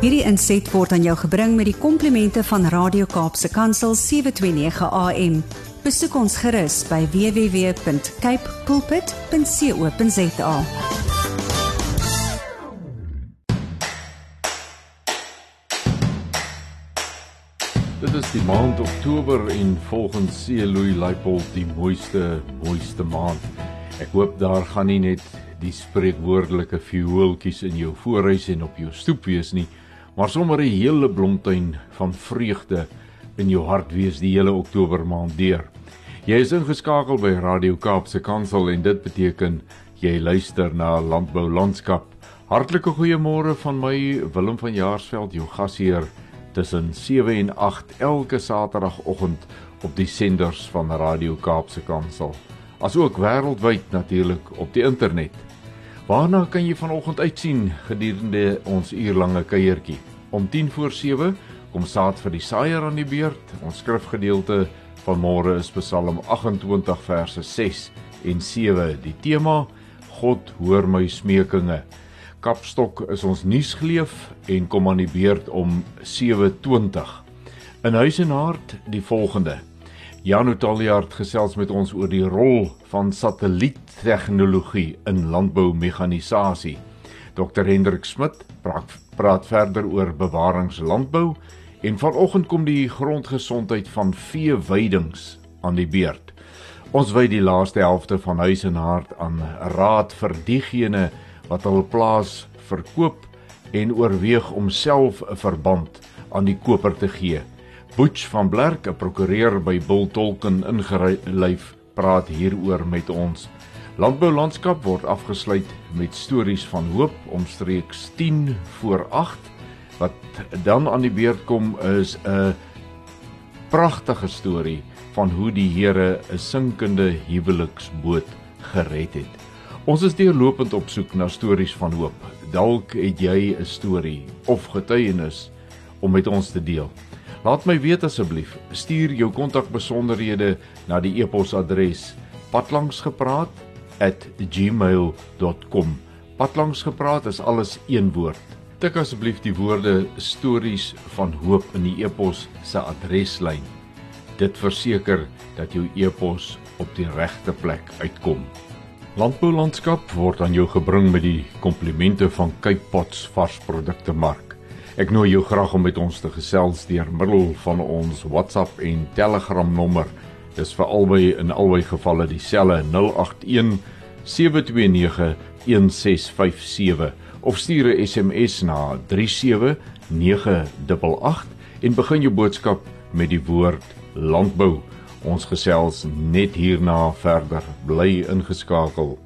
Hierdie inset word aan jou gebring met die komplimente van Radio Kaapse Kansel 729 AM. Besoek ons gerus by www.cape pulpit.co.za. Dit is die maand Oktober en volgens C. Louis Leipold die mooiste mooiste maand. Ek hoop daar gaan nie net die spreekwoordelike viooltjies in jou voorhuis en op jou stoep wees nie, maar sommer 'n hele blomtuin van vreugde in jou hart wees die hele Oktober maand deur. Jy is ingeskakel by Radio Kaapse Kansel en dit beteken jy luister na Landbou Landskap. Hartlike goeiemôre van my Willem van Jaarsveld, jou gasheer tussen 7 en 8 elke Saterdagoggend op die senders van Radio Kaapse Kansel. Asook wêreldwyd natuurlik op die internet. Waarna kan jy vanoggend uitsien gedurende ons uurlange kuiertjie? Om 10 voor 7 kom saad vir die saaier aan die beurt. Ons skrifgedeelte van môre is Psalm 28 verse 6 en 7. Die tema: God hoor my smekinge. Kapstok is ons nuusgeleef en kom aan die beurt om 7:20. In huis en hart die volgende. Jan Otaliard gesels met ons oor die rol van satelliettegnologie in landboumekanisasie. Dr Hendrik Smit praat, praat verder oor bewaringslandbou en vanoggend kom die grondgesondheid van veeweidings aan die beurt. Ons wy die laaste helfte van huis en hart aan raad vir diegene wat hul plaas verkoop en oorweeg om self 'n verband aan die koper te gee. Butch van Blerk, 'n prokureur by Bull Tolkien ingelyf, praat hieroor met ons. Landbou landskap word afgesluit met stories van hoop omstreeks 10 voor 8 wat dan aan die beurt kom is 'n pragtige storie van hoe die Here 'n sinkende huweliksboot gered het. Ons is deurlopend op soek na stories van hoop. Dalk het jy 'n storie of getuienis om met ons te deel. Laat my weet asseblief. Stuur jou kontakbesonderhede na die e-posadres patlangsgepraat@gmail.com. Patlangsgepraat is alles een woord. Tik asseblief die woorde stories van hoop in die e-pos se adreslyn. Dit verseker dat jou e-pos op die regte plek uitkom. Landbou landskap word aan jou gebring met die komplimente van Cape Pots varsprodukte mark. Ek nooi jou graag om met ons te gesels deur middel van ons WhatsApp en Telegram nommer. Dis vir albei in albei gevalle dieselfde 081 729 1657 of stuur 'n SMS na 37988 en begin jou boodskap met die woord landbou. Ons gesels net hierna verder. Bly ingeskakel.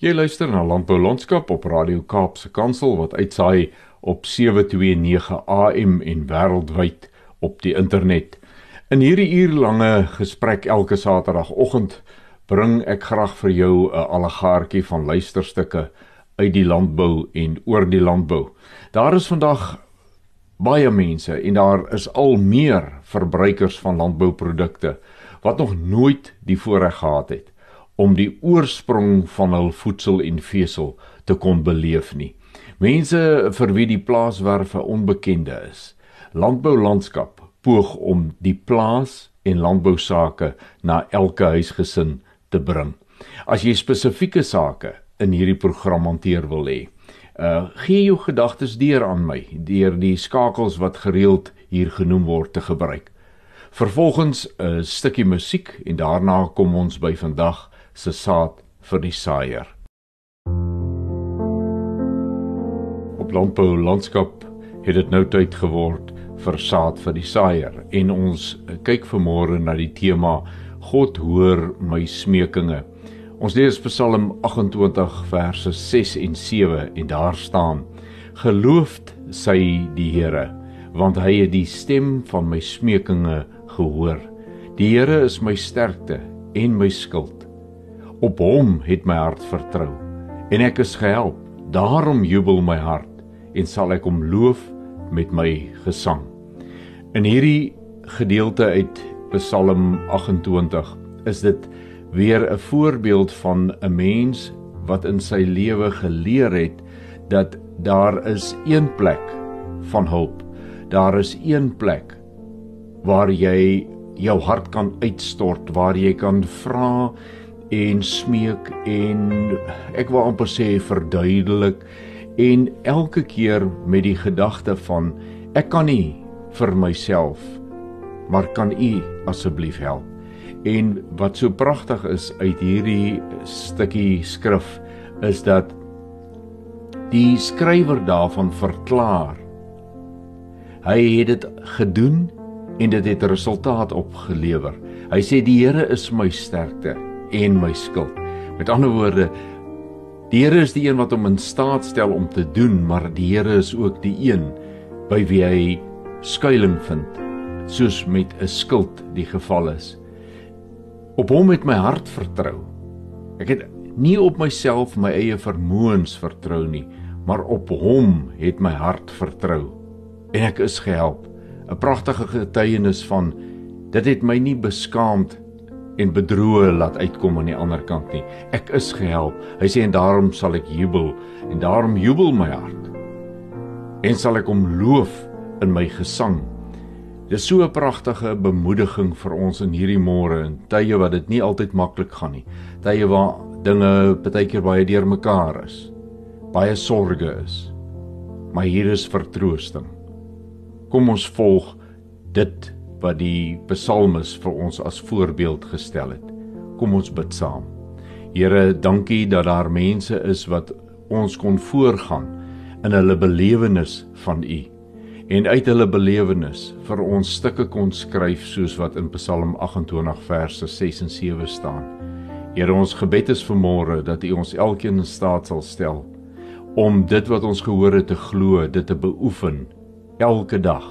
Jy luister na Landbou Landskap op Radio Kaapse Kansel wat uitsaai op 729 AM en wêreldwyd op die internet. In hierdie uurlange gesprek elke Saterdagoggend bring ek graag vir jou 'n allegaartjie van luisterstukke uit die landbou en oor die landbou. Daar is vandag baie mense en daar is al meer verbruikers van landbouprodukte wat nog nooit die voorreg gehad het om die oorsprong van hul voedsel en vesel te kon beleef nie. Mense vir wie die plaaswerwe onbekende is. Landbou landskap poog om die plaas en landbou sake na elke huisgesin te bring. As jy spesifieke sake in hierdie program hanteer wil hê, Uh gee jou gedagtes deur aan my deur die skakels wat gereeld hier genoem word te gebruik. Vervolgens 'n stukkie musiek en daarna kom ons by vandag se saad vir die saaier. Op landbou landskap het dit nou tyd geword vir saad vir die saaier en ons kyk vanmôre na die tema God hoor my smekinge. Ons lees Psalm 28 verse 6 en 7 en daar staan: Geloofd sy die Here, want hy het die stem van my smekinge gehoor. Die Here is my sterkte en my skild. Op hom het my hart vertrou en ek is gehelp. Daarom jubel my hart en sal ek hom loof met my gesang. In hierdie gedeelte uit Psalm 28 is dit weer 'n voorbeeld van 'n mens wat in sy lewe geleer het dat daar is een plek van hulp. Daar is een plek waar jy jou hart kan uitstort, waar jy kan vra en smeek en ek wil amper sê verduidelik en elke keer met die gedagte van ek kan nie vir myself maar kan u asseblief help en wat so pragtig is uit hierdie stukkie skrif is dat die skrywer daarvan verklaar hy het dit gedoen en dit het resultaat opgelewer hy sê die Here is my sterkte en my skild. Met ander woorde, die Here is die een wat hom in staat stel om te doen, maar die Here is ook die een by wie hy skuilings vind, soos met 'n skild die geval is. Op hom het my hart vertrou. Ek het nie op myself my eie vermoëns vertrou nie, maar op hom het my hart vertrou en ek is gehelp. 'n Pragtige getuienis van dit het my nie beskaamd en bedroe laat uitkom aan die ander kant nie. Ek is gehelp. Hy sê en daarom sal ek jubel en daarom jubel my hart. En sal ek hom loof in my gesang. Dis so 'n pragtige bemoediging vir ons in hierdie môre en tye wat dit nie altyd maklik gaan nie. Tye waar dinge baie keer baie deurmekaar is. Baie sorge is. Maar hier is vertroosting. Kom ons volg dit wat die psalmes vir ons as voorbeeld gestel het. Kom ons bid saam. Here, dankie dat daar mense is wat ons kon voorgaan in hulle belewenis van U en uit hulle belewenis vir ons stukke kon skryf soos wat in Psalm 28 verse 6 en 7 staan. Here, ons gebed is vanmôre dat U ons elkeen in staat sal stel om dit wat ons gehoor het te glo, dit te beoefen elke dag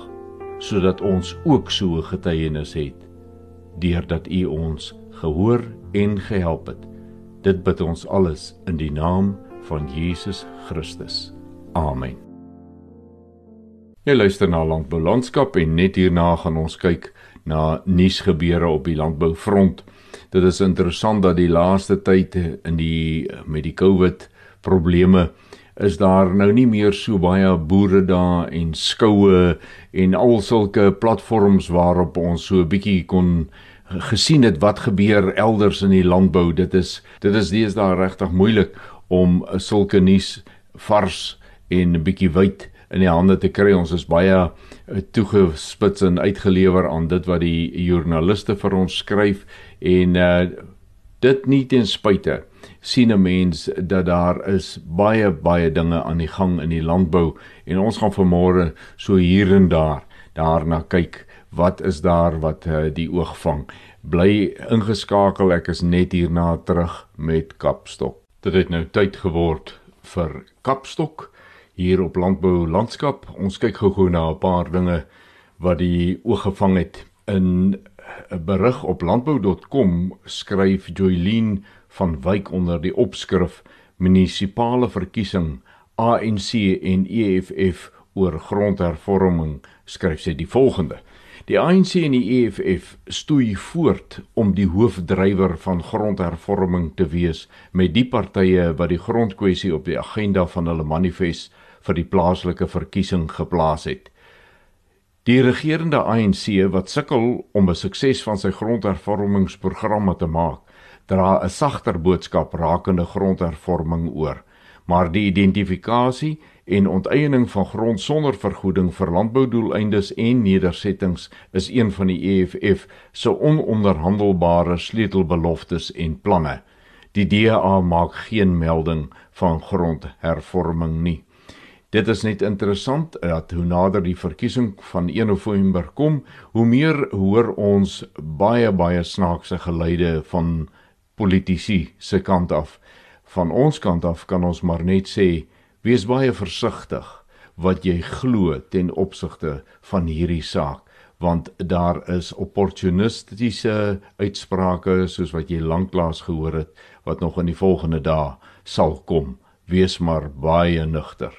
sodat ons ook so 'n getuienis het deurdat U ons gehoor en gehelp het. Dit bid ons alles in die naam van Jesus Christus. Amen. Jy luister na Landbou Landskap en net hierna gaan ons kyk na nuusgebeure op die landboufront. Dit is interessant dat die laaste tyd in die met die COVID probleme is daar nou nie meer so baie boere daar en skoue en al sulke platforms waarop ons so 'n bietjie kon gesien het wat gebeur elders in die landbou. Dit is dit is deesdae regtig moeilik om sulke nuus vars en 'n bietjie wyd in die hande te kry. Ons is baie eh, toegespits en uitgelewer aan dit wat die joernaliste vir ons skryf en uh, dit nie ten spyte sien 'n mens dat daar is baie baie dinge aan die gang in die landbou en ons gaan vanmôre so hier en daar daarna kyk wat is daar wat uh, die oog vang. Bly ingeskakel ek is net hierna terug met Kapstok. Dit het nou tyd geword vir Kapstok hier op landbou landskap. Ons kyk gou-gou na 'n paar dinge wat die oog gevang het. In 'n berig op landbou.com skryf Joylene van Wyk onder die opskrif Munisipale verkiesing ANC en EFF oor grondhervorming skryf sy die volgende. Die ANC en die EFF stoei voort om die hoofdrywer van grondhervorming te wees met die partye wat die grondkwessie op die agenda van hulle manifest vir die plaaslike verkiesing geplaas het. Die regerende ANC wat sukkel om 'n sukses van sy grondhervormingsprogramme te maak, dra 'n sagter boodskap rakende grondhervorming oor, maar die identifikasie en onteiening van grond sonder vergoeding vir landboudoeleindes en nedersettings is een van die EFF se ononderhandelbare sleutelbeloftes en planne. Die DA maak geen melding van grondhervorming nie. Dit is net interessant dat hoe nader die verkiesing van 1 November kom, hoe meer hoor ons baie baie snaakse geluide van politici se kant af. Van ons kant af kan ons maar net sê wees baie versigtig wat jy glo ten opsigte van hierdie saak want daar is opportunistiese uitsprake soos wat jy lanklaas gehoor het wat nog in die volgende dae sal kom wees maar baie nugter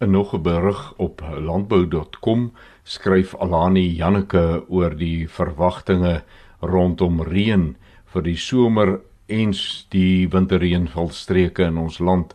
'n nog 'n berig op landbou.com skryf Alani Janneke oor die verwagtinge rondom reën vir die somer eens die winterreënvalstreke in ons land.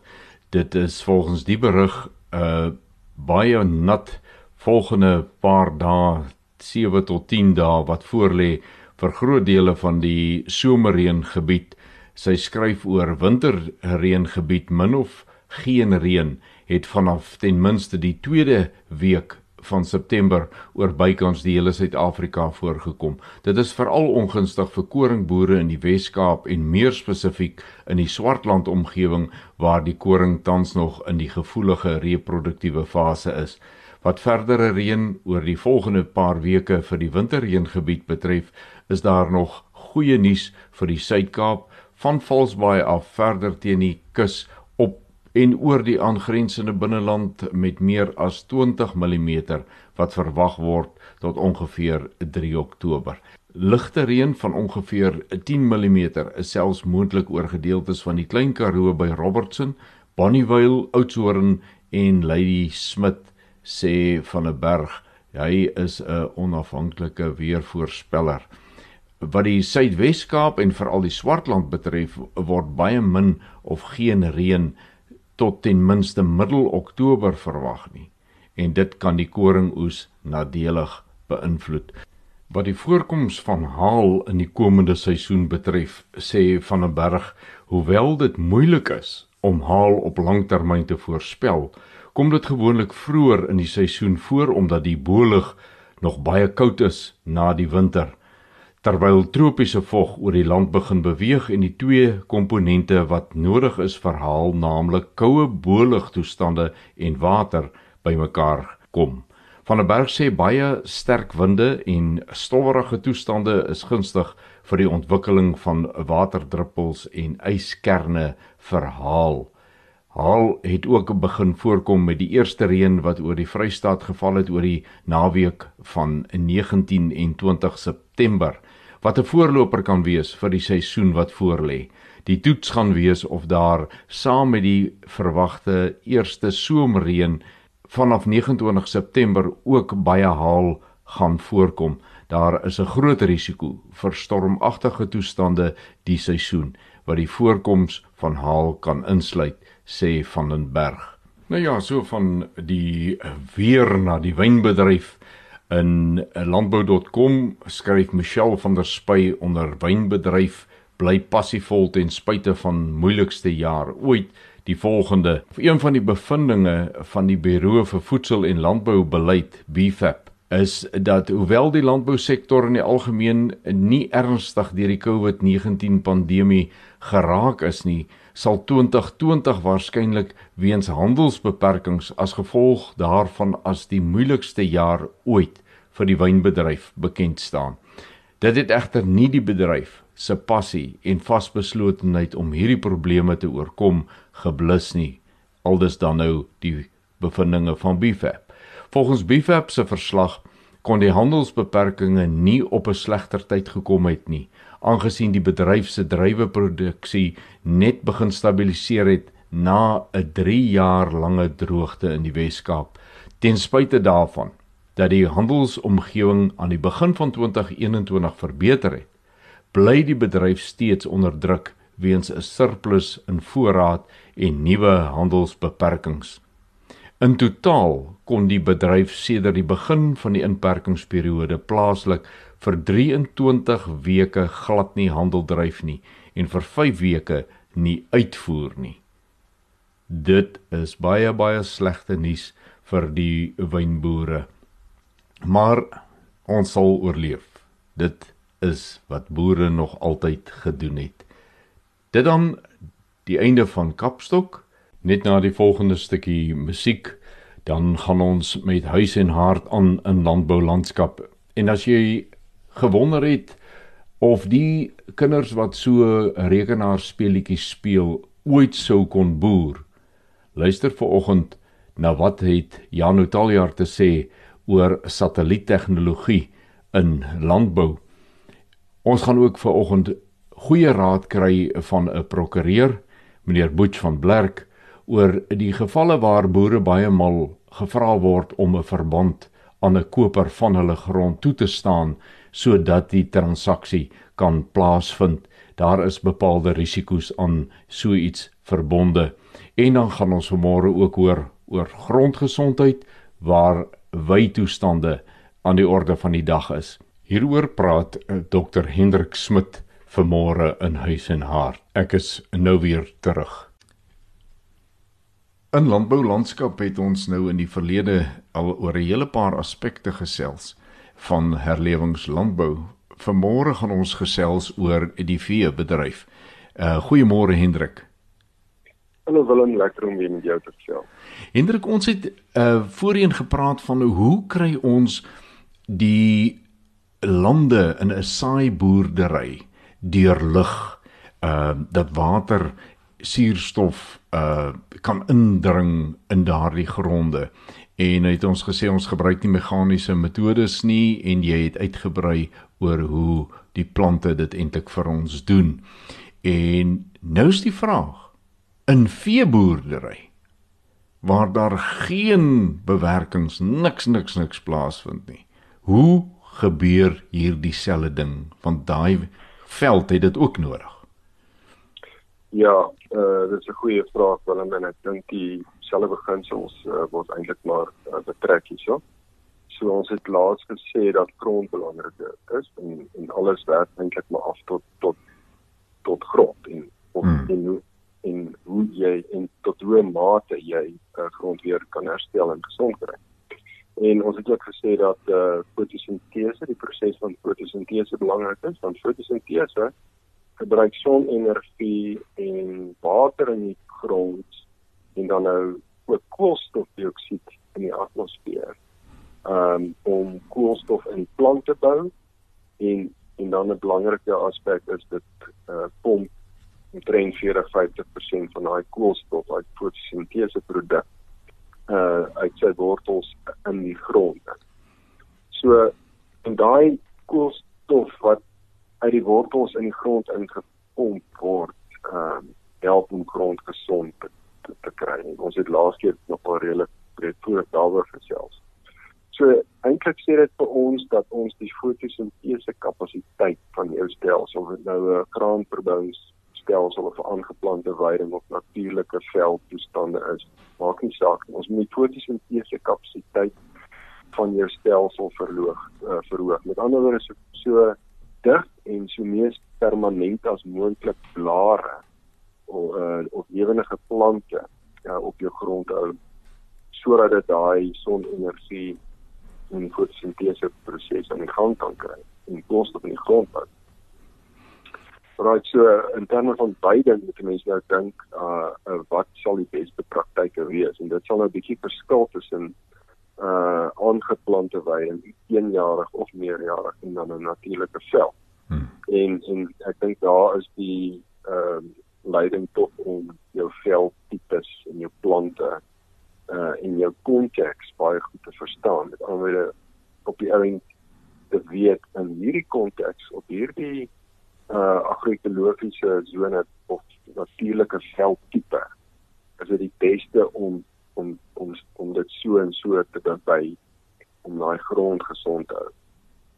Dit is volgens die berig 'n uh, baie nat volgende paar dae, 7 tot 10 dae wat voorlê vir groot dele van die somerreëngebied. Sy skryf oor winterreëngebied min of geen reën het vanaf ten minste die tweede week van September oor bykans die hele Suid-Afrika voorgekom. Dit is veral ongunstig vir koringboere in die Wes-Kaap en meer spesifiek in die Swartland omgewing waar die koring tans nog in die gevoelige reproduktiewe fase is. Wat verdere reën oor die volgende paar weke vir die winterreëngebied betref, is daar nog goeie nuus vir die Suid-Kaap van Valsbaai af verder teen die kus en oor die aangrensende binneland met meer as 20 mm wat verwag word tot ongeveer 3 Oktober. Ligte reën van ongeveer 10 mm is selfs moontlik oor gedeeltes van die Klein Karoo by Robertson, Bonnievale, Oudtshoorn en Lady Smith sê van 'n berg. Hy is 'n onafhanklike weervoorspeller. Wat die Suidwes-Kaap en veral die Swartland betref, word baie min of geen reën tot ten minste middel Oktober verwag nie en dit kan die koringoes nadelig beïnvloed. Wat die voorkoms van haal in die komende seisoen betref, sê van 'n berg, hoewel dit moeilik is om haal op langtermyn te voorspel, kom dit gewoonlik vroeër in die seisoen voor omdat die boelig nog baie koud is na die winter terwyl tropiese vog oor die land begin beweeg en die twee komponente wat nodig is vir haal, naamlik koue boelugtoestande en water bymekaar kom. Van 'n berg sê baie sterk winde en stowwerige toestande is gunstig vir die ontwikkeling van waterdruppels en yskerne vir haal. Haal het ook begin voorkom met die eerste reën wat oor die Vrystaat geval het oor die naweek van 19 en 20 September wat 'n voorloper kan wees vir die seisoen wat voorlê. Die toets gaan wees of daar saam met die verwagte eerste somerreën vanaf 29 September ook baie haal gaan voorkom. Daar is 'n groot risiko vir stormagtige toestande die seisoen wat die voorkoms van haal kan insluit, sê van den Berg. Nou ja, so van die weer na die wynbedryf In landbou.com skryf Michelle van der Spy onder wynbedryf bly passievol ten spyte van moeilikste jaar ooit die volgende. Een van die bevindinge van die Buro vir Voedsel en Landboubeleid BFAP is dat hoewel die landbousektor in die algemeen nie ernstig deur die COVID-19 pandemie geraak is nie, sal 2020 waarskynlik weens handelsbeperkings as gevolg daarvan as die moeilikste jaar ooit vir die wynbedryf bekend staan. Dit het egter nie die bedryf se passie en vasbeslotenheid om hierdie probleme te oorkom geblus nie. Aldus dan nou die bevindinge van BFAP. Volgens BFAP se verslag kon die handelsbeperkings nie op 'n slegter tyd gekom het nie aangesien die bedryf se druiweproduksie net begin stabiliseer het na 'n 3 jaar lange droogte in die Wes-Kaap. Ten spyte daarvan dat die handelsomgewing aan die begin van 2021 verbeter het, bly die bedryf steeds onder druk weens 'n surplus in voorraad en nuwe handelsbeperkings. In totaal kon die bedryf sedert die begin van die inperkingsperiode plaaslik vir 23 weke glad nie handel dryf nie en vir 5 weke nie uitvoer nie. Dit is baie baie slegte nuus vir die wynboere. Maar ons sal oorleef. Dit is wat boere nog altyd gedoen het. Dit dan die einde van Kapstok. Net na die volgende stukkie musiek, dan gaan ons met huis en hart aan in landboulandskap. En as jy gewonder het of die kinders wat so rekenaarspeletjies speel ooit sou kon boer. Luister vir oggend na wat het Jan Otaljaar te sê oor satelliettegnologie in landbou. Ons gaan ook vir oggend goeie raad kry van 'n prokureur, meneer Boets van Blerk, oor die gevalle waar boere baie mal gevra word om 'n verband aan 'n koper van hulle grond toe te staan sodat die transaksie kan plaasvind. daar is bepaalde risiko's aan so iets verbonde. En dan gaan ons vanmôre ook hoor oor grondgesondheid waar wytoestande aan die orde van die dag is. Hieroor praat eh, Dr Hendrik Smit vanmôre in huis en hart. Ek is nou weer terug. In landboulandskap het ons nou in die verlede al oor 'n hele paar aspekte gesels van herlewingslandbou. Vanmôre gaan ons gesels oor die veebedryf. Uh goeiemôre Hendrik. Hallo Willem, lekker om weer met jou te gesels. Hendrik, ons het uh voorheen gepraat van hoe kry ons die lande in 'n saai boerdery deurlig uh dat water suurstof uh kan indring in daardie gronde. En hy het ons gesê ons gebruik nie meganiese metodes nie en jy het uitgebrei oor hoe die plante dit eintlik vir ons doen. En nou is die vraag in veeboerdery waar daar geen bewerkings niks niks niks plaasvind nie. Hoe gebeur hierdie selfde ding want daai veld het dit ook nodig? Ja, eh uh, dit is 'n goeie vraag Willem en ek dink die selfde beginsels uh, word eintlik maar uh, betrek hierso. So ons het laas gesê dat grond belangrik is en en alles werk eintlik maar af tot tot tot grond en of hmm. en hoe en hoe jy en tot hoe mate jy uh, grond weer kan herstel en gesond kry. En ons het ook gesê dat eh uh, fotosintese, die proses van fotosintese belangrik is, want fotosintese gebruik sonenergie en water in die grond en dan nou ook koolstofdioksied in die atmosfeer. Um om koolstof in plante bou en en dan 'n belangrike aspek is dit uh pomp omtrent 40-50% van daai koolstof uit fotosintese produk uh uit sy wortels in die grond. So en daai koolstof wat uit die wortels in die grond ingepomp word, ehm um, help om grond gesond te, te, te kry. En ons het laas keer nog 'n redelik breedvoerig daaroor gesels. So eintlik sê dit vir ons dat ons die fotosintese kapasiteit van jou stelsel, of dit nou 'n kraanverbouingsstelsel of 'n aangeplante weiding of natuurlike veldtoestande is, maak nie saak. Ons moet die fotosintese kapasiteit van jou stelsel verhoog uh, verhoog. Met ander woorde so, so dig en so mees permanent as moontlik blare of uh, of lewendige plante ja, op jou grond hou sodat dit daai sonenergie en fotosintese proses aan die gang kan kry en koolstof in die grond hou. Right so in terme van beide moet mense nou dink uh, uh wat sal die beste praktyke wees en dit sal nou 'n bietjie verskil tussen uh aangeplante weiding, eenjarig of meerjarig en dan 'n natuurlike vel. Hmm. En en ek dink daar is die ehm uh, leiding tot om jou veldtipes en jou plante uh en jou konteks baie goed te verstaan. Met ander woorde op die ouend te weet in hierdie konteks op hierdie uh agrikologiese sone of natuurlike veldtipe is dit die beste om om om om dit so en so te by om daai grond gesond te hou.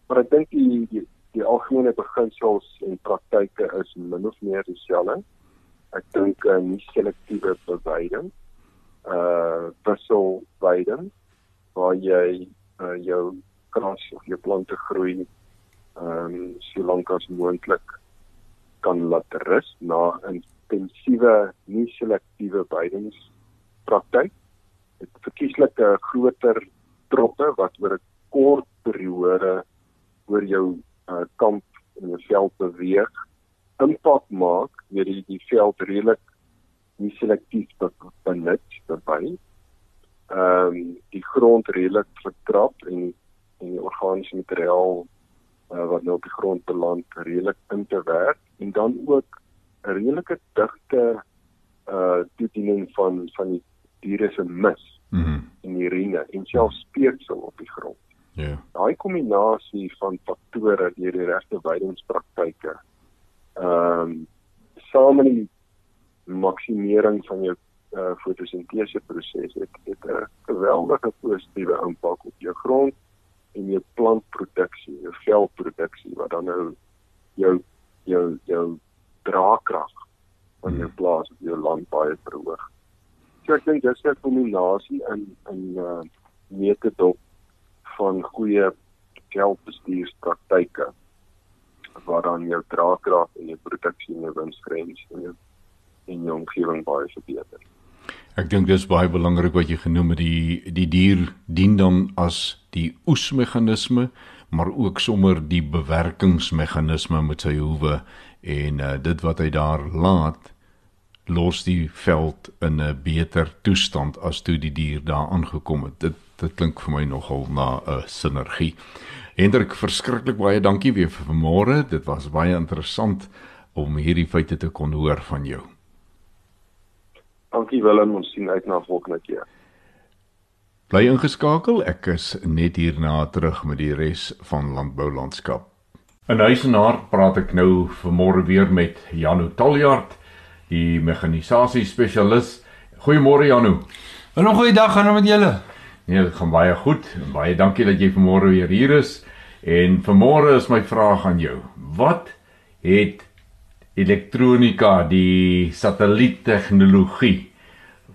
Maar ek dink die, die die algemene beginsels en praktyke is min of meer dieselfde. Ek dink uh, nie selektiewe beweiding uh wisselweiding waar jy uh, jou gras of jou plante groei ehm um, so lank as moontlik kan laat rus na 'n intensiewe nie selektiewe weidingspraktyk dit verkieslik 'n groter troppe wat oor 'n kort periode oor jou uh, kamp in jou veld beweeg impak maak deur die, die veld redelik nie selektief benut daarbey. Ehm um, die grond redelik vertrap en en die organiese materiaal uh, wat nou op die grond beland redelik in te werk en dan ook 'n redelike digte uh toediening van van die diere se mis mm -hmm. en urine en selfs speeksel op die grond. Ja. Yeah. Daai kombinasie van faktore deur die regte weidingspraktyke ehm um, saam met die maksimering van jou uh, fotosintese proses het dit 'n geweldige positiewe impak op jou grond en jou plantproduksie, jou velproduksie wat dan nou jou jou jou draagkrag van jou plaas of jou land baie verhoog. So ek dink dis 'n kombinasie in in uh metode van goeie geldbestuurspraktyke waar dan jou draagkrag en jou produksie en jou winsgrens en jou en jou omgewing baie verbeter. Ek dink dis baie belangrik wat jy genoem het die die dier dien dan as die oesmeganisme maar ook sommer die bewerkingsmeganisme met sy hoewe en uh, dit wat hy daar laat los die veld in 'n beter toestand as toe die dier daar aangekom het. Dit dit klink vir my nogal na 'n sinergie. Hendrik, verskriklik baie dankie weer vir vanmôre. Dit was baie interessant om hierdie feite te kon hoor van jou. Dankie Willem, ons sien uit na volgende keer. Bly ingeskakel, ek is net hierna terug met die res van landboulandskap. In Huisenaar praat ek nou vanmôre weer met Janu Taljard die mekanisasie spesialis. Goeiemôre Janu. Hallo, goeiedag aan met julle. Nee, dit gaan baie goed. Baie dankie dat jy vanmôre weer hier is. En vanmôre is my vraag aan jou. Wat het elektronika, die satelliettegnologie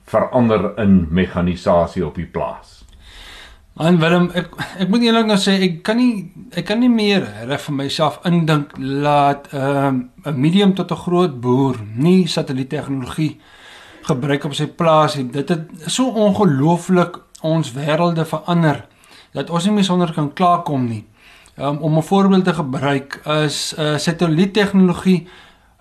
verander in mekanisasie op die plaas? Man Willem, ek ek moet eerlik nou sê ek kan nie ek kan nie meer reg vir myself indink laat um, 'n medium tot 'n groot boer nie satelliettegnologie gebruik op sy plaas nie. Dit het so ongelooflik ons wêrelde verander dat ons nie meer sonder kan klaarkom nie. Um, om 'n voorbeeld te gebruik is uh, satelliettegnologie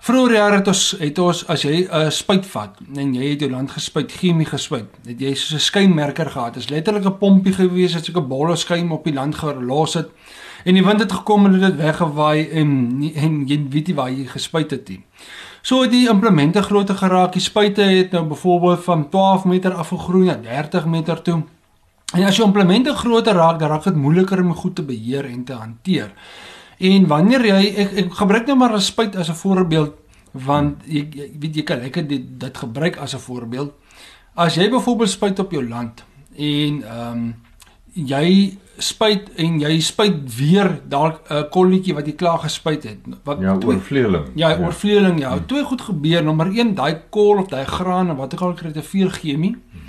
Vroeger jare het ons het ons as jy 'n uh, spuit vat en jy het jou land gespuit, chemie gespuit, het jy so 'n skuimmerker gehad. Dit is letterlik 'n pompie gewees wat so 'n bolle skuim op die land gelos het. En die wind het gekom en dit weggewaai en en jy weet nie waar jy gespuit het nie. So het die implemente groter geraak. Die spuite het nou byvoorbeeld van 12 meter afgegroei na 30 meter toe. En as jou implemente groter raak, dan raak dit moeiliker om goed te beheer en te hanteer. En wanneer jy ek, ek gebruik nou maar 'n spuit as 'n voorbeeld want jy, jy weet jy kan lekker dit dit gebruik as 'n voorbeeld. As jy byvoorbeeld spuit op jou land en ehm um, jy spuit en jy spuit weer dalk 'n kolletjie wat jy klaar gespuit het wat ja, oorvleeling. Ja, ja, oorvleeling ja. Hmm. Twee goed gebeur. Nommer 1, daai kol of daai graan of wat ook al kry te veel chemie. Hmm.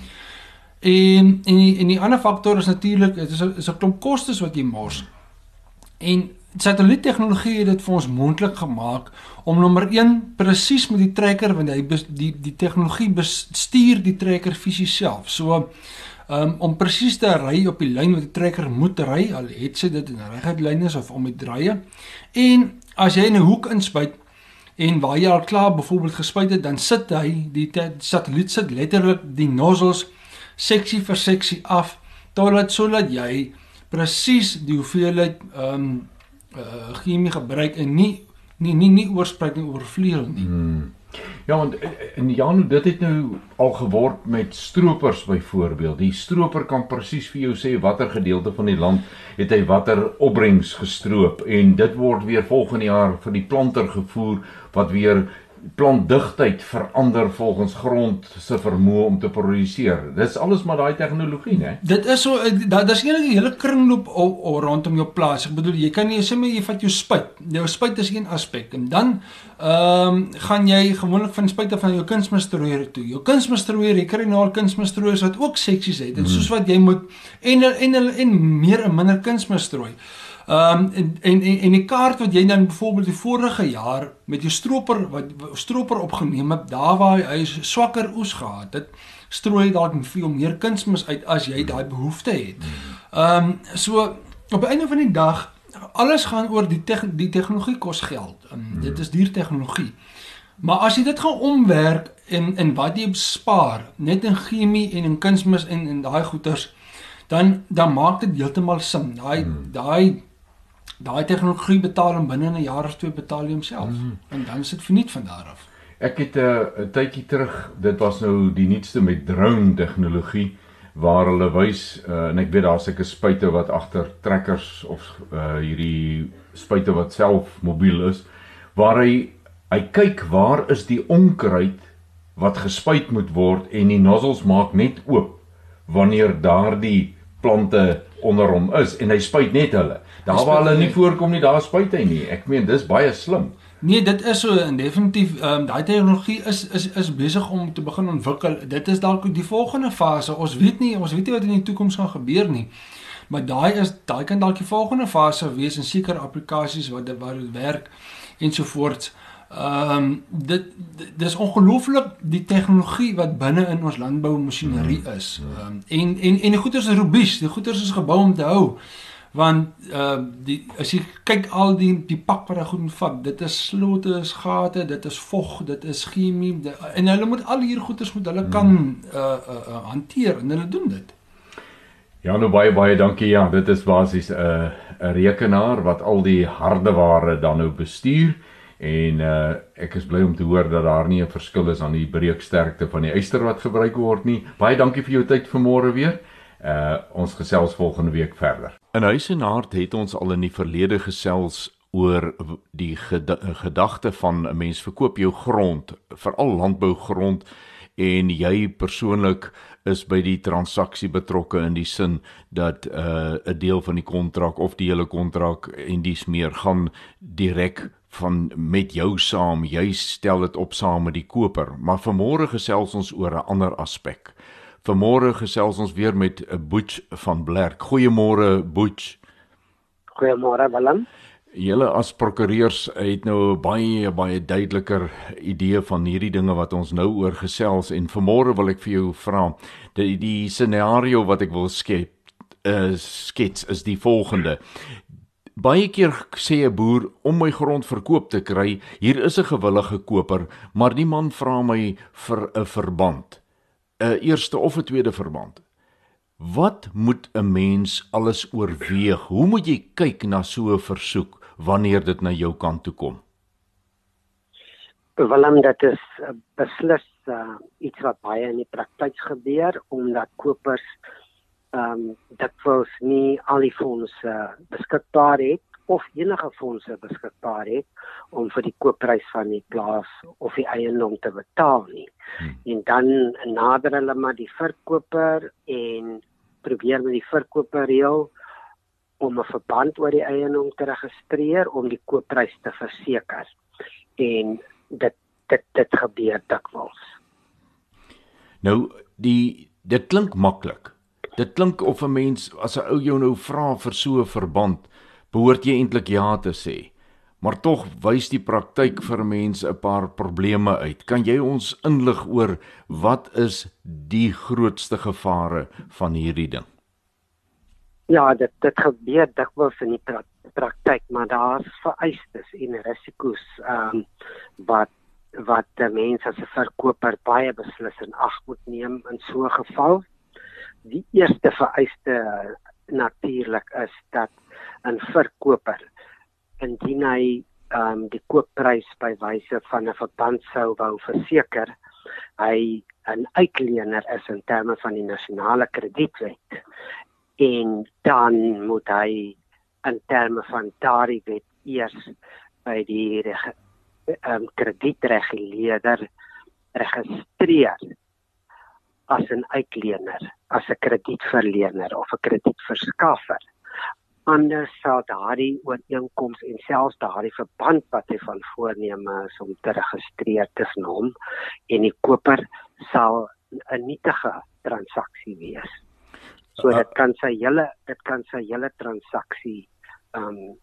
En en die, en die ander faktor is natuurlik dit is 'n is 'n klomp kostes wat jy mors. En satelliettegnologie het dit vir ons moontlik gemaak om nommer 1 presies met die trekker want hy die die tegnologie bestuur die trekker fisies self. So um, om presies te ry op die lyn wat die trekker moet ry, al het sy dit in reguit lyn is of om die draaie. En as jy in 'n hoek inspuit en waar jy al klaar byvoorbeeld gespuit het, dan sit hy die satelliet sit letterlik die nozzles seksie vir seksie af totdat sodat jy presies die hoeveelheid ehm um, uh, chemie gebruik en nie nie nie nie oorspreek nie oorvleuel nie. Hmm. Ja, want in Jan dit het nou al geword met stroopers byvoorbeeld. Die stroper kan presies vir jou sê watter gedeelte van die land het hy watter opbrengs gestroop en dit word weer volgende jaar vir die planter gevoer wat weer plantdigtheid verander volgens grond se vermoë om te produseer. Dis alles maar daai tegnologie, né? Dit is so daar daar's eintlik 'n hele kringloop rondom jou plaas. Ek bedoel jy kan nie sê maar jy vat jou spuit. Jou spuit is een aspek en dan ehm um, gaan jy gewoonlik van spuite van jou kunsmisstrooier toe. Jou kunsmisstrooier, jy kry nou al kunsmisstrooiers wat ook seksies het. Dit is soos wat jy moet en en en, en meer en minder kunsmisstrooi. Ehm um, en, en en en die kaart wat jy dan byvoorbeeld die vorige jaar met jou stroper wat stroper opgeneem het, daar waar hy swakker oes gehad het, strooi dalk veel meer kunsmis uit as jy daai behoefte het. Ehm um, so op die einde van die dag alles gaan oor die te die tegnologie kos geld. Um, dit is duur tegnologie. Maar as jy dit gaan omwerk en en wat jy spaar net in chemie en in kunsmis en en daai goeters dan dan maak dit heeltemal sin. Daai hmm. daai daai tegnologie betaal hom binne 'n jaar of twee betaal hy homself mm -hmm. en dan is dit verniet van daar af. Ek het 'n uh, tydjie terug, dit was nou die nuutste met drone tegnologie waar hulle wys uh, en ek weet daar's seker spuite wat agter trekkers of uh, hierdie spuite wat self mobiel is waar hy hy kyk waar is die onkruid wat gespuit moet word en die nozzles maak net oop wanneer daardie plante onder hom is en hy spuit net hulle. Daar waar hulle nie voorkom nie, daar spuit hy nie. Ek meen dis baie slim. Nee, dit is so en definitief ehm um, daai tegnologie is is is besig om te begin ontwikkel. Dit is dalk die volgende fase. Ons weet nie, ons weet nie wat in die toekoms gaan gebeur nie. Maar daai is daai kan dalk die volgende fase wees in sekere applikasies wat wat dit werk ensovoorts. Ehm um, dit dis ongelooflik die tegnologie wat binne in ons landboumasjinerie mm. is. Ehm um, en en en die goeders is robuus, die goeders is gebou om te hou. Want ehm uh, die as jy kyk al die die pak wat hy goed vat, dit is slotte, is gate, dit is vog, dit is chemie die, en hulle moet al hier goeders moet hulle kan uh, uh, uh hanteer en hulle doen dit. Ja, nou baie baie dankie. Ja, dit is basies 'n uh, 'n rekenaar wat al die hardeware dan nou bestuur en uh ek is bly om te hoor dat daar nie 'n verskil is aan die breeksterkte van die yster wat gebruik word nie. Baie dankie vir jou tyd vanmôre weer. Uh ons gesels volgende week verder. In huis en hart het ons al in die verlede gesels oor die gedagte van 'n mens verkoop jou grond, veral landbougrond en jy persoonlik is by die transaksie betrokke in die sin dat 'n uh, 'n deel van die kontrak of die hele kontrak en dis meer gaan direk van met jou saam. Jy stel dit op saam met die koper. Maar vanmôre gesels ons oor 'n ander aspek. Vanmôre gesels ons weer met 'n Boets van Blerk. Goeiemôre Boets. Goeiemôre Willem. Julle as prokureurs het nou 'n baie baie duideliker idee van hierdie dinge wat ons nou oor gesels en vanmôre wil ek vir jou vra die die scenario wat ek wil skep is skets is die volgende. Baie keer sê 'n boer om my grond verkoop te kry, hier is 'n gewillige koper, maar die man vra my vir 'n verband. 'n Eerste of 'n tweede verband. Wat moet 'n mens alles oorweeg? Hoe moet jy kyk na so 'n versoek? wanneer dit na jou kant toe kom? Willem, dit is beslis uh, iets wat baie in die praktyk gebeur omdat kopers ehm um, dikwels nie al die fondse beskikbaar het of enige fondse beskikbaar het om vir die koopprys van die plaas of die eiendom te betaal nie. Hmm. En dan nader hulle maar die verkoper en probeer met die verkoper reël om 'n verband oor die eiendom te registreer om die koopprys te verseker. En dit dit dit gebeur dikwels. Nou die dit klink maklik. Dit klink of 'n mens as 'n ou jou nou vra vir so 'n verband, behoort jy eintlik ja te sê. Maar tog wys die praktyk vir mense 'n paar probleme uit. Kan jy ons inlig oor wat is die grootste gevare van hierdie ding? Ja, dit dit gebeur dikwels in die pra praktyk, maar daar's vereistes en risiko's ehm um, wat wat mense as 'n verkoper baie beslis in ag moet neem in so 'n geval. Die eerste vereiste natuurlik is dat 'n verkoper indien hy ehm um, die koopprys by wyse van 'n verband sou wou verseker, hy 'n uitlener is in terme van die nasionale kredietwet en dan moet hy in terme van daardie wet eers by die um, kredietreguleerder registreer as 'n uitlener, as 'n kredietverlener of 'n kredietverskaffer. Anders sal daardie ooreenkoms en selfs daardie verband wat hy van voorneme is om te registreer tussen hom en die koper sal 'n nietige transaksie wees. So dit kan sy hele dit kan sy hele transaksie um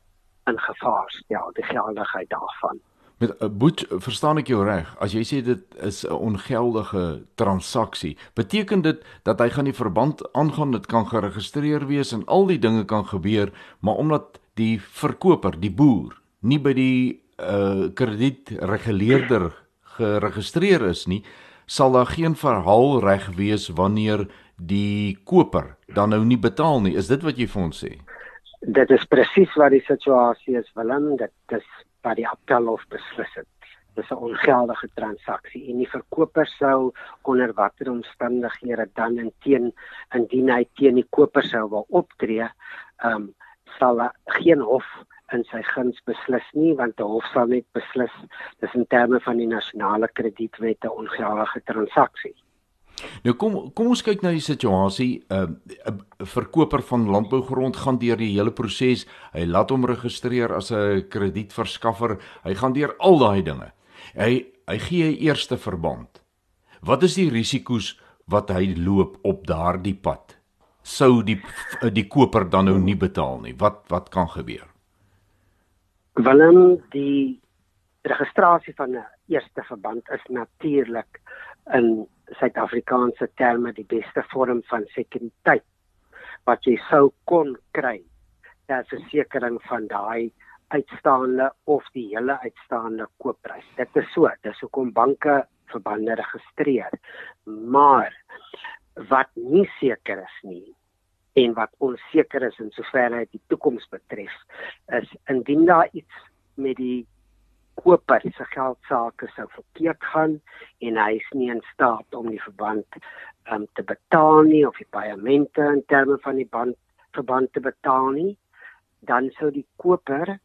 in gevaar stel, die geldigheid daarvan. Met 'n uh, boet verstaan ek jou reg. As jy sê dit is 'n ongeldige transaksie, beteken dit dat hy gaan die verband aangaan, dit kan geregistreer wees en al die dinge kan gebeur, maar omdat die verkoper, die boer, nie by die uh kredietreguleerder geregistreer is nie, sal daar geen verhaal reg wees wanneer die koper dan nou nie betaal nie. Is dit wat jy vir ons sê? Dit is presies wat die situasie is, Willem. Dit is wat die appelhof beslis het. Dit is 'n ongeldige transaksie en die verkoper sou onder watter omstandighede dan in teen indien hy teen die koper sou wil optree, ehm um, sal geen hof in sy guns beslis nie want die hof sal net beslis dis in terme van die nasionale kredietwette ongeldige transaksie. Nou kom kom ons kyk na die situasie. 'n uh, 'n verkoper van landbougrond gaan deur die hele proses. Hy laat hom registreer as 'n kredietverskaffer. Hy gaan deur al daai dinge. Hy hy gee 'n eerste verband. Wat is die risiko's wat hy loop op daardie pad? Sou die die koper dan nou nie betaal nie. Wat wat kan gebeur? Willem, die registrasie van 'n eerste verband is natuurlik in Suid-Afrikaanse terme die beste vorm van sekuriteit wat jy sou kon kry ter versekering van daai uitstaande of die hele uitstaande koopprys. Dit is so, dis hoekom banke verbande registreer. Maar wat nie seker is nie en wat onseker is in soverre dit die toekoms betref, is indien daar iets met die koper se geld sake sou verkeerd gaan en hy is nie in staat om die verband um, te betaal nie of die paemente in terme van die band verband te betaal nie dan sou die koper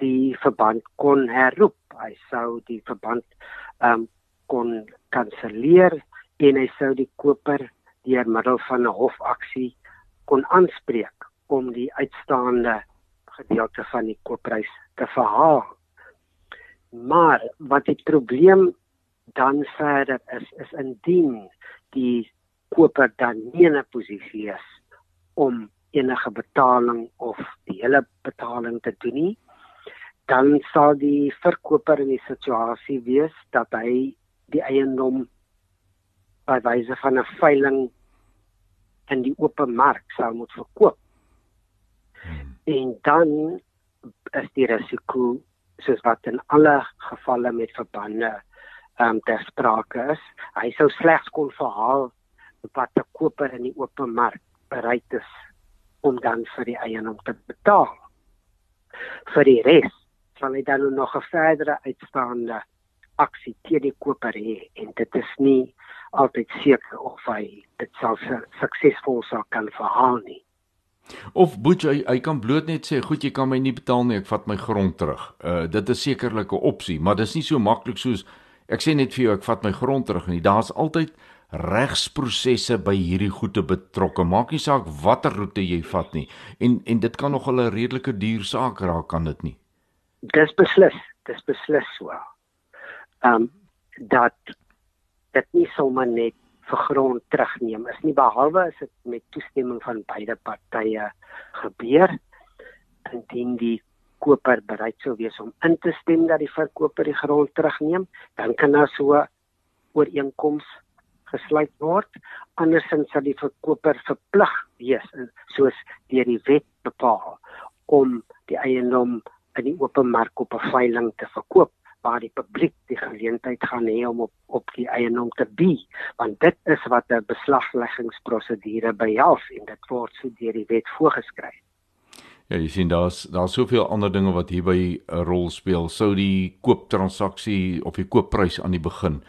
die verband kon herroep. Hy sou die verband um, kon kanselleer en hy sou die koper deur middel van 'n hofaksie kon aanspreek om die uitstaande gedeelte van die koopprys te verhaal Maar wat die probleem dan verder is is indien die koper dan nie in 'n posisie is om enige betaling of die hele betaling te doen nie, dan sal die verkoper in die situasie wees dat hy die eiendom by wyse van 'n veiling in die open mark sal moet verkoop. Hmm. En dan is die risiko soos wat in alle gevalle met verbande ehm um, ter sprake is. Hy sou slegs kon verhaal wat 'n koper in die open mark bereid is om dan vir die eienaar te betaal. Vir die res sal hy dan nog 'n verdere uitstaande aksie teen die koper hê en dit is nie altyd seker of hy dit sal suksesvol sou kan verhaal nie. Of Boet hy, hy kan bloot net sê, "Goed, jy kan my nie betaal nie, ek vat my grond terug." Uh dit is sekerlik 'n opsie, maar dis nie so maklik soos ek sê net vir jou, ek vat my grond terug nie. Daar's altyd regsprosesse by hierdie goede betrokke. Maak nie saak watter roete jy vat nie. En en dit kan nog 'n redelike duur saak raak, kan dit nie? Dis beslis, dis beslis so. Ehm um, dat dit nie sommer net vir grond terugneem. Is nie behalwe as dit met toestemming van beide partye gebeur indien die koper bereid sou wees om in te stem dat die verkoper die grond terugneem dan kan daar so ooreenkoms gesluit word. Andersins sal die verkoper verplig wees soos deur die wet bepaal om die eiendom in die open mark op 'n veiling te verkoop waar die publiek die geleentheid gaan hê om op op die eiendom te bi want dit is wat 'n beslagleggingsprosedure behels en dit word so deur die wet voorgeskryf. Ja, jy sien daar's daar's soveel ander dinge wat hierby 'n rol speel. Sou die kooptransaksie of die koopprys aan die begin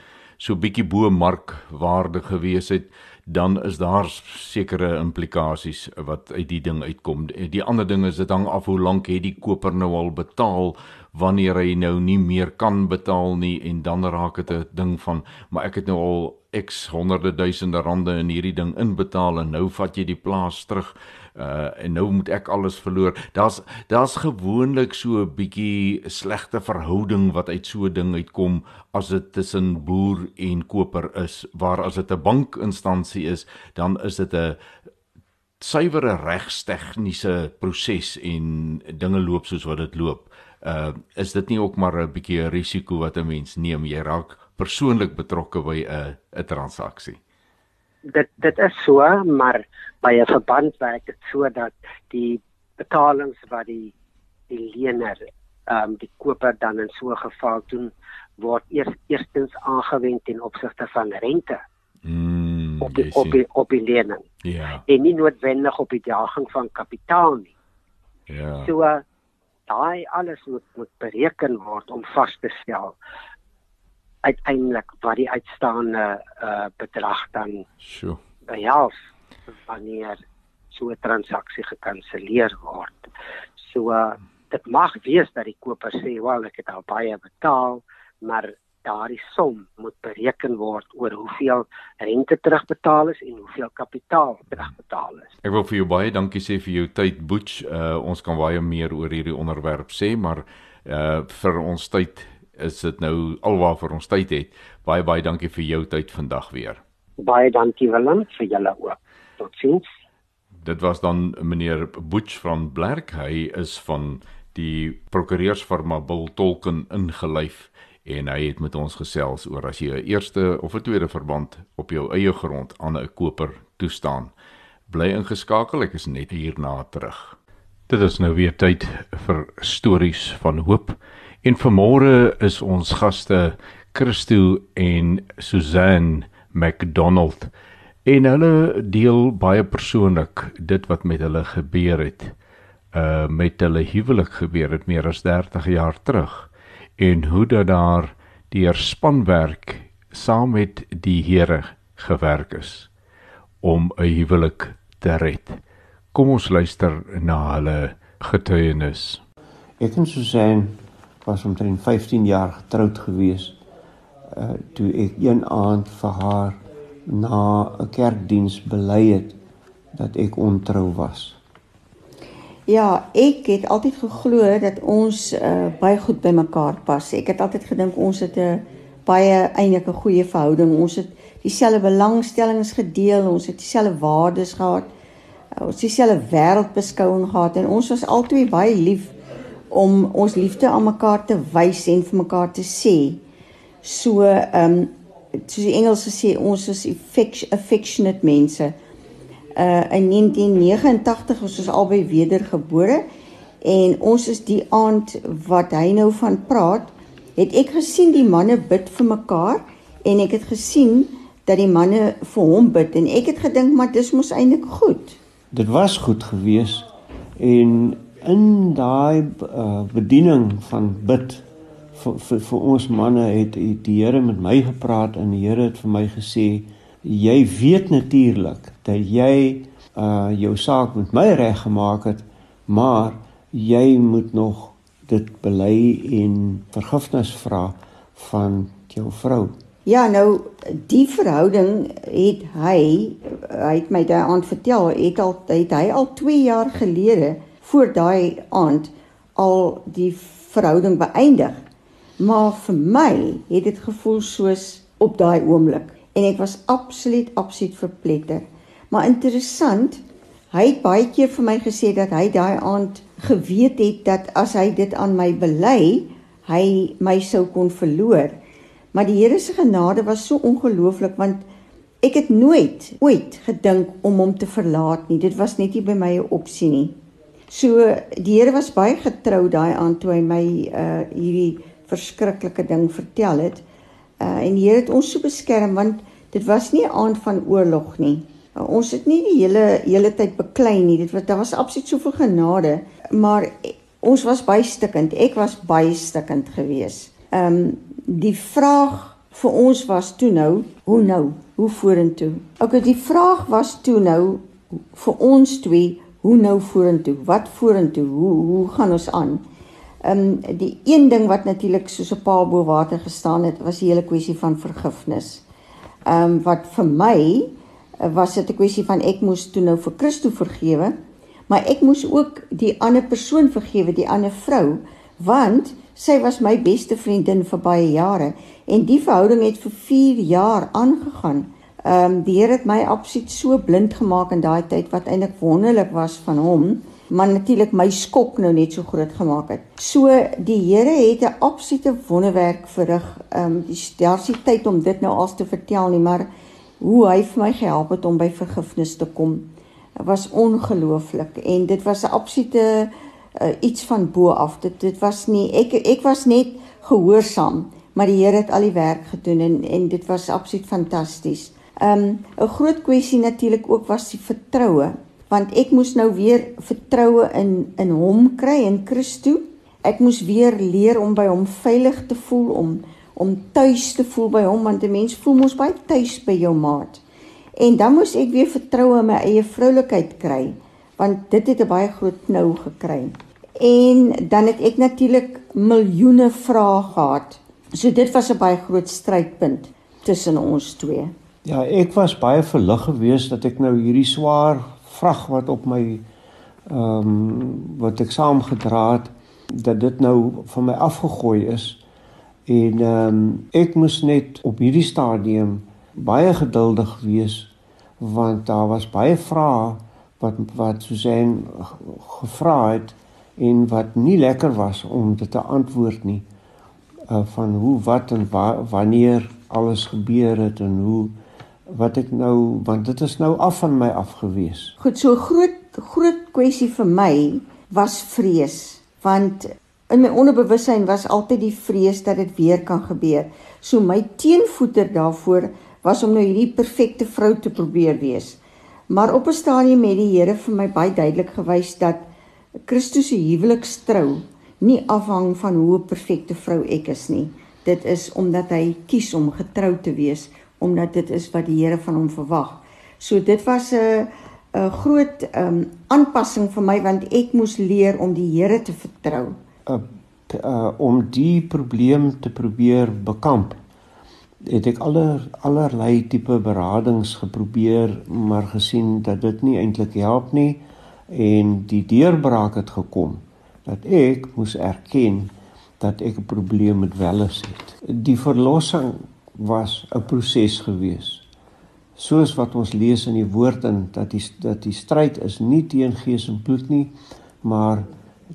so bietjie bo markwaarde gewees het, dan is daar sekere implikasies wat uit die ding uitkom. Die ander ding is dit hang af hoe lank het die koper nou al betaal wanneer hy nou nie meer kan betaal nie en dan raak dit 'n ding van maar ek het nou al x honderde duisende rande in hierdie ding inbetaal en nou vat jy die plaas terug uh en nou moet ek alles verloor. Daar's daar's gewoonlik so 'n bietjie slegte verhouding wat uit so 'n ding uitkom as dit tussen boer en koper is, waar as dit 'n bankinstansie is, dan is dit 'n suiwere regstegniese proses en dinge loop soos wat dit loop. Uh is dit nie ook maar 'n bietjie 'n risiko wat 'n mens neem? Jy raak persoonlik betrokke by 'n 'n transaksie? Dit dit is so maar by 'n verband werk dit so dat die betalings wat die die lener ehm um, die koper dan in so 'n geval doen word eers eerstens aangewend ten opsigte van rente mm, op die, op die, op die lening. Ja. En nie noodwendig op die daging van kapitaal nie. Ja. So daai alles moet moet bereken word om vas te stel uiteindelik wat die uitstaande uh, bedrag dan sure. behels wanneer so 'n transaksie gekanselleer word. So uh, dit mag wees dat die koper sê, "Wel, ek het al baie betaal, maar daardie som moet bereken word oor hoeveel rente terugbetaal is en hoeveel kapitaal terugbetaal is. Ek wil vir jou baie dankie sê vir jou tyd Boets. Uh, ons kan baie meer oor hierdie onderwerp sê, maar uh vir ons tyd is dit nou alwaar vir ons tyd het. Baie baie dankie vir jou tyd vandag weer. Baie dankie Willem vir julle ook. Totsiens. Dit was dan meneer Boets van Blerk. Hy is van die prokureursfirma Bill Tolkien ingelyf en hy het met ons gesels oor as jy 'n eerste of 'n tweede verband op jou eie grond aan 'n koper toestaan. Bly ingeskakel, ek is net hierna terug. Dit is nou weer tyd vir stories van hoop. En vanmôre is ons gaste Christo en Suzanne McDonald. En hulle deel baie persoonlik dit wat met hulle gebeur het. Uh met hulle huwelik gebeur het meer as 30 jaar terug en hoe dat daar deur spanwerk saam met die Here gewerk is om 'n huwelik te red. Kom ons luister na hulle getuienis. Ek en Susan was omtrent 15 jaar getroud gewees. Uh toe ek een aand vir haar na 'n kerkdiens bely het dat ek ontrou was. Ja, ek het altyd geglo dat ons uh, baie goed by mekaar pas. Ek het altyd gedink ons het 'n baie eintlik 'n goeie verhouding. Ons het dieselfde belangstellings gedeel, ons het dieselfde waardes gehad. Uh, ons het dieselfde wêreldbeskouing gehad en ons was albei baie lief om ons liefde aan mekaar te wys en vir mekaar te sê. So, ehm um, soos die Engelse sê, ons is affectionate mense uh in 1989 is ons albei wedergebore en ons is die aand wat hy nou van praat, het ek gesien die manne bid vir mekaar en ek het gesien dat die manne vir hom bid en ek het gedink maar dis mos eintlik goed. Dit was goed gewees en in daai uh, bediening van bid vir, vir vir ons manne het, het die Here met my gepraat en die Here het vir my gesê jy weet natuurlik dat jy uh jou saak met my reg gemaak het, maar jy moet nog dit bely en vergifnis vra van jou vrou. Ja, nou die verhouding het hy hy het my daai aand vertel, het al het hy al 2 jaar gelede voor daai aand al die verhouding beëindig. Maar vir my het dit gevoel soos op daai oomblik en ek was absoluut absoluut verpletter. Maar interessant, hy het baie keer vir my gesê dat hy daai aand geweet het dat as hy dit aan my bely, hy my sou kon verloor. Maar die Here se genade was so ongelooflik want ek het nooit ooit gedink om hom te verlaat nie. Dit was net nie by my 'n opsie nie. So die Here was baie getrou daai aand toe hy my uh hierdie verskriklike ding vertel het. Uh en die Here het ons so beskerm want dit was nie 'n aand van oorlog nie. Uh, ons het nie die hele hele tyd beklei nie. Dit was daar was absoluut soveel genade, maar ons was baie stikkend. Ek was baie stikkend geweest. Ehm um, die vraag vir ons was toe nou, hoe nou? Hoe vorentoe? Okay, die vraag was toe nou vir ons twee, hoe nou vorentoe? Wat vorentoe? Hoe hoe gaan ons aan? Ehm um, die een ding wat natuurlik soos 'n paal bo water gestaan het, was die hele kwessie van vergifnis. Ehm um, wat vir my uh, was dit 'n kwessie van ek moes toe nou vir Christo vergewe, maar ek moes ook die ander persoon vergewe, die ander vrou, want sy was my beste vriendin vir baie jare en die verhouding het vir 4 jaar aangegaan. Ehm um, die Here het my absoluut so blind gemaak in daai tyd wat eintlik wonderlik was van hom maar natuurlik my skok nou net so groot gemaak het. So die Here het 'n absolute wonderwerk verrig. Ehm um, daar's nie tyd om dit nou als te vertel nie, maar hoe hy vir my gehelp het om by vergifnis te kom was ongelooflik en dit was 'n absolute uh, iets van bo af. Dit dit was nie ek ek was net gehoorsaam, maar die Here het al die werk gedoen en en dit was absoluut fantasties. Ehm um, 'n groot kwessie natuurlik ook was die vertroue want ek moes nou weer vertroue in in hom kry in Christus. Ek moes weer leer om by hom veilig te voel om om tuis te voel by hom want 'n mens voel mos baie tuis by jou maat. En dan moes ek weer vertroue in my eie vroulikheid kry want dit het 'n baie groot knou gekry. En dan het ek natuurlik miljoene vrae gehad So dit was 'n baie groot strydpunt tussen ons twee. Ja, ek was baie verlig geweest dat ek nou hierdie swaar vrag wat op my ehm um, wat ek saamgedra het dat dit nou van my afgegooi is. En ehm um, ek moes net op hierdie stadium baie geduldig wees want daar was baie vrae wat wat Susan gevra het en wat nie lekker was om dit te antwoord nie uh, van hoe wat en wa, wanneer alles gebeur het en hoe wat ek nou want dit is nou af van my afgewees. Goed, so groot groot kwessie vir my was vrees want in my onderbewussyn was altyd die vrees dat dit weer kan gebeur. So my teenvoeter daarvoor was om nou hierdie perfekte vrou te probeer wees. Maar op 'n stadium het die Here vir my baie duidelik gewys dat Christus se huwelikstrou nie afhang van hoe 'n perfekte vrou ek is nie. Dit is omdat hy kies om getrou te wees, omdat dit is wat die Here van hom verwag. So dit was 'n 'n groot um, aanpassing vir my want ek moes leer om die Here te vertrou. Uh, uh, om die probleem te probeer bekamp het ek aller allerlei tipe beradings geprobeer maar gesien dat dit nie eintlik help nie en die deurbraak het gekom dat ek moes erken dat ek 'n probleem met welles het. Die verlossing was 'n proses gewees. Soos wat ons lees in die woord in dat die dat die stryd is nie teen gees en bloed nie, maar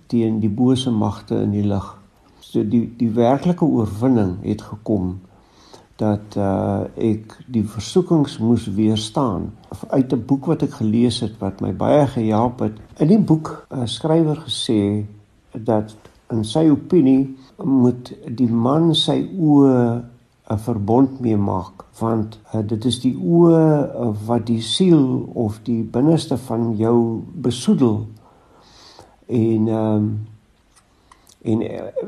teen die bose magte in die lig. So die die werklike oorwinning het gekom dat uh ek die versoekings moes weerstaan uit 'n boek wat ek gelees het wat my baie gehelp het. In die boek 'n uh, skrywer gesê dat in sy opinie moet die man sy oë 'n verbond mee maak want uh, dit is die oë uh, wat die siel of die binneste van jou besoedel en ehm um, en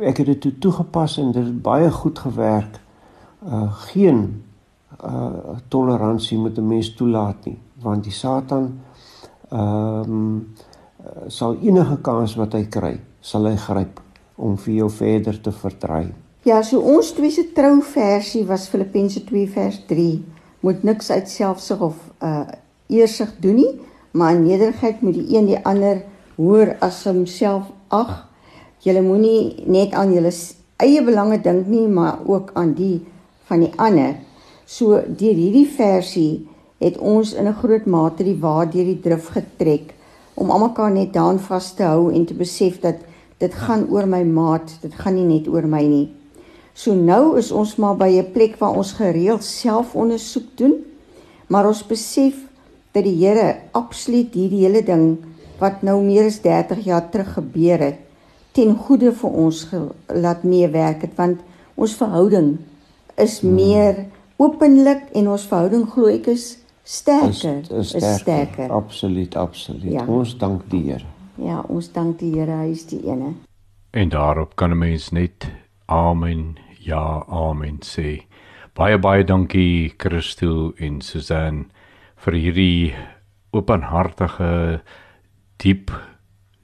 ek het dit toegepas en dit het baie goed gewerk uh, geen uh, toleransie met 'n mens toelaat nie want die satan ehm um, sal enige kans wat hy kry sal hy gryp om vir jou verder te verdry. Ja, so ons twee se trouversie was Filippense 2 vers 3. Moet niks uit selfsug of uh eersig doen nie, maar in nederigheid moet die een die ander hoor as homself ag. Julle moenie net aan julle eie belange dink nie, maar ook aan die van die ander. So deur hierdie versie het ons in 'n groot mate die waar deur die drif getrek om almekaar net daan vas te hou en te besef dat dit gaan oor my maat, dit gaan nie net oor my nie. So nou is ons maar by 'n plek waar ons gereeld selfondersoek doen, maar ons besef dat die Here absoluut hierdie hele ding wat nou meer as 30 jaar terug gebeur het, ten goeie vir ons laat meewerk het want ons verhouding is hmm. meer openlik en ons verhouding glo ek is sterker. Is, is, sterker. is sterker. Absoluut, absoluut. Ja. Ons dank die Here. Ja, ons dank die Here, hy is die ene. En daarop kan 'n mens net amen, ja, amen sê. Baie baie dankie Christo en Susan vir hierdie openhartige diep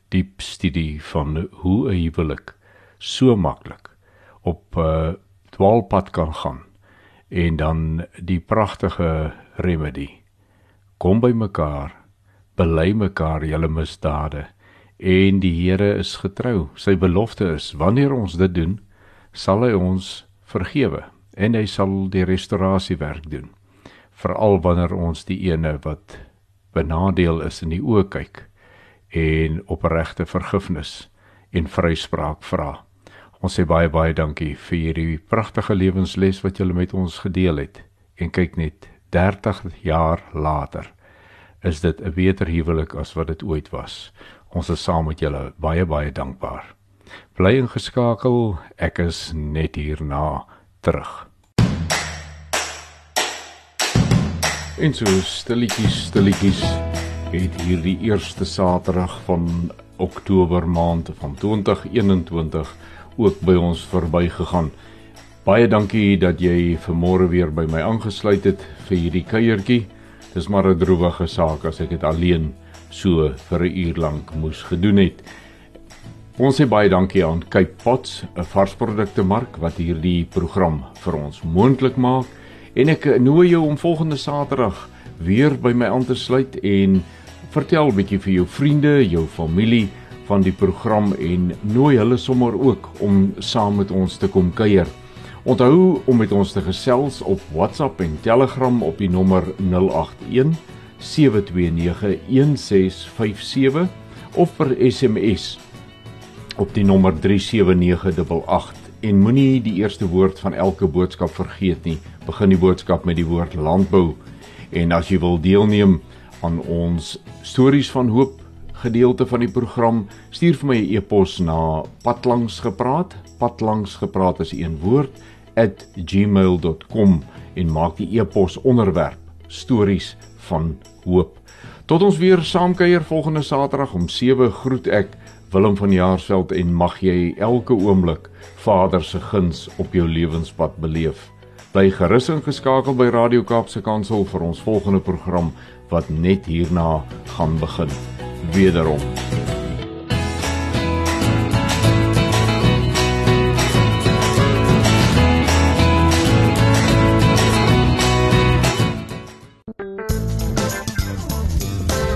diep studie van hoe 'n huwelik so maklik op 'n uh, dwaalpad kan gaan en dan die pragtige remedy kom by mekaar bely mekaar julle misdade en die Here is getrou sy belofte is wanneer ons dit doen sal hy ons vergewe en hy sal die restaurasie werk doen veral wanneer ons die ene wat benadeel is in die oë kyk en opregte vergifnis en vryspraak vra Ons sê baie baie dankie vir hierdie pragtige lewensles wat julle met ons gedeel het. En kyk net, 30 jaar later is dit 'n beter huwelik as wat dit ooit was. Ons is saam met julle baie baie dankbaar. Bly ingeskakel, ek is net hierna terug. En so stilletjies, stilletjies het hierdie eerste Saterdag van Oktober maand van 2021 ook by ons verbygegaan. Baie dankie dat jy vanmôre weer by my aangesluit het vir hierdie kuiertjie. Dis maar 'n droewige saak as ek dit alleen so vir 'n uur lank moes gedoen het. Ons sê baie dankie aan Cape Pots, 'n varsprodukte mark wat hierdie program vir ons moontlik maak en ek nooi jou om volgende Saterdag weer by my aan te sluit en vertel bietjie vir jou vriende, jou familie van die program en nooi hulle sommer ook om saam met ons te kom kuier. Onthou om met ons te gesels op WhatsApp en Telegram op die nommer 081 729 1657 of per SMS op die nommer 37988 en moenie die eerste woord van elke boodskap vergeet nie. Begin die boodskap met die woord landbou. En as jy wil deelneem aan ons stories van hoop gedeelte van die program, stuur vir my 'n e e-pos na patlangsgepraat. Patlangsgepraat is een woord @gmail.com en maak die e-pos onderwerp stories van hoop. Tot ons weer saamkuier volgende Saterdag om 7 groet ek Willem van Jaarsveld en mag jy elke oomblik Vader se guns op jou lewenspad beleef. Bly gerus ingeskakel by Radio Kaapse Kansel vir ons volgende program wat net hierna gaan begin. Wederom.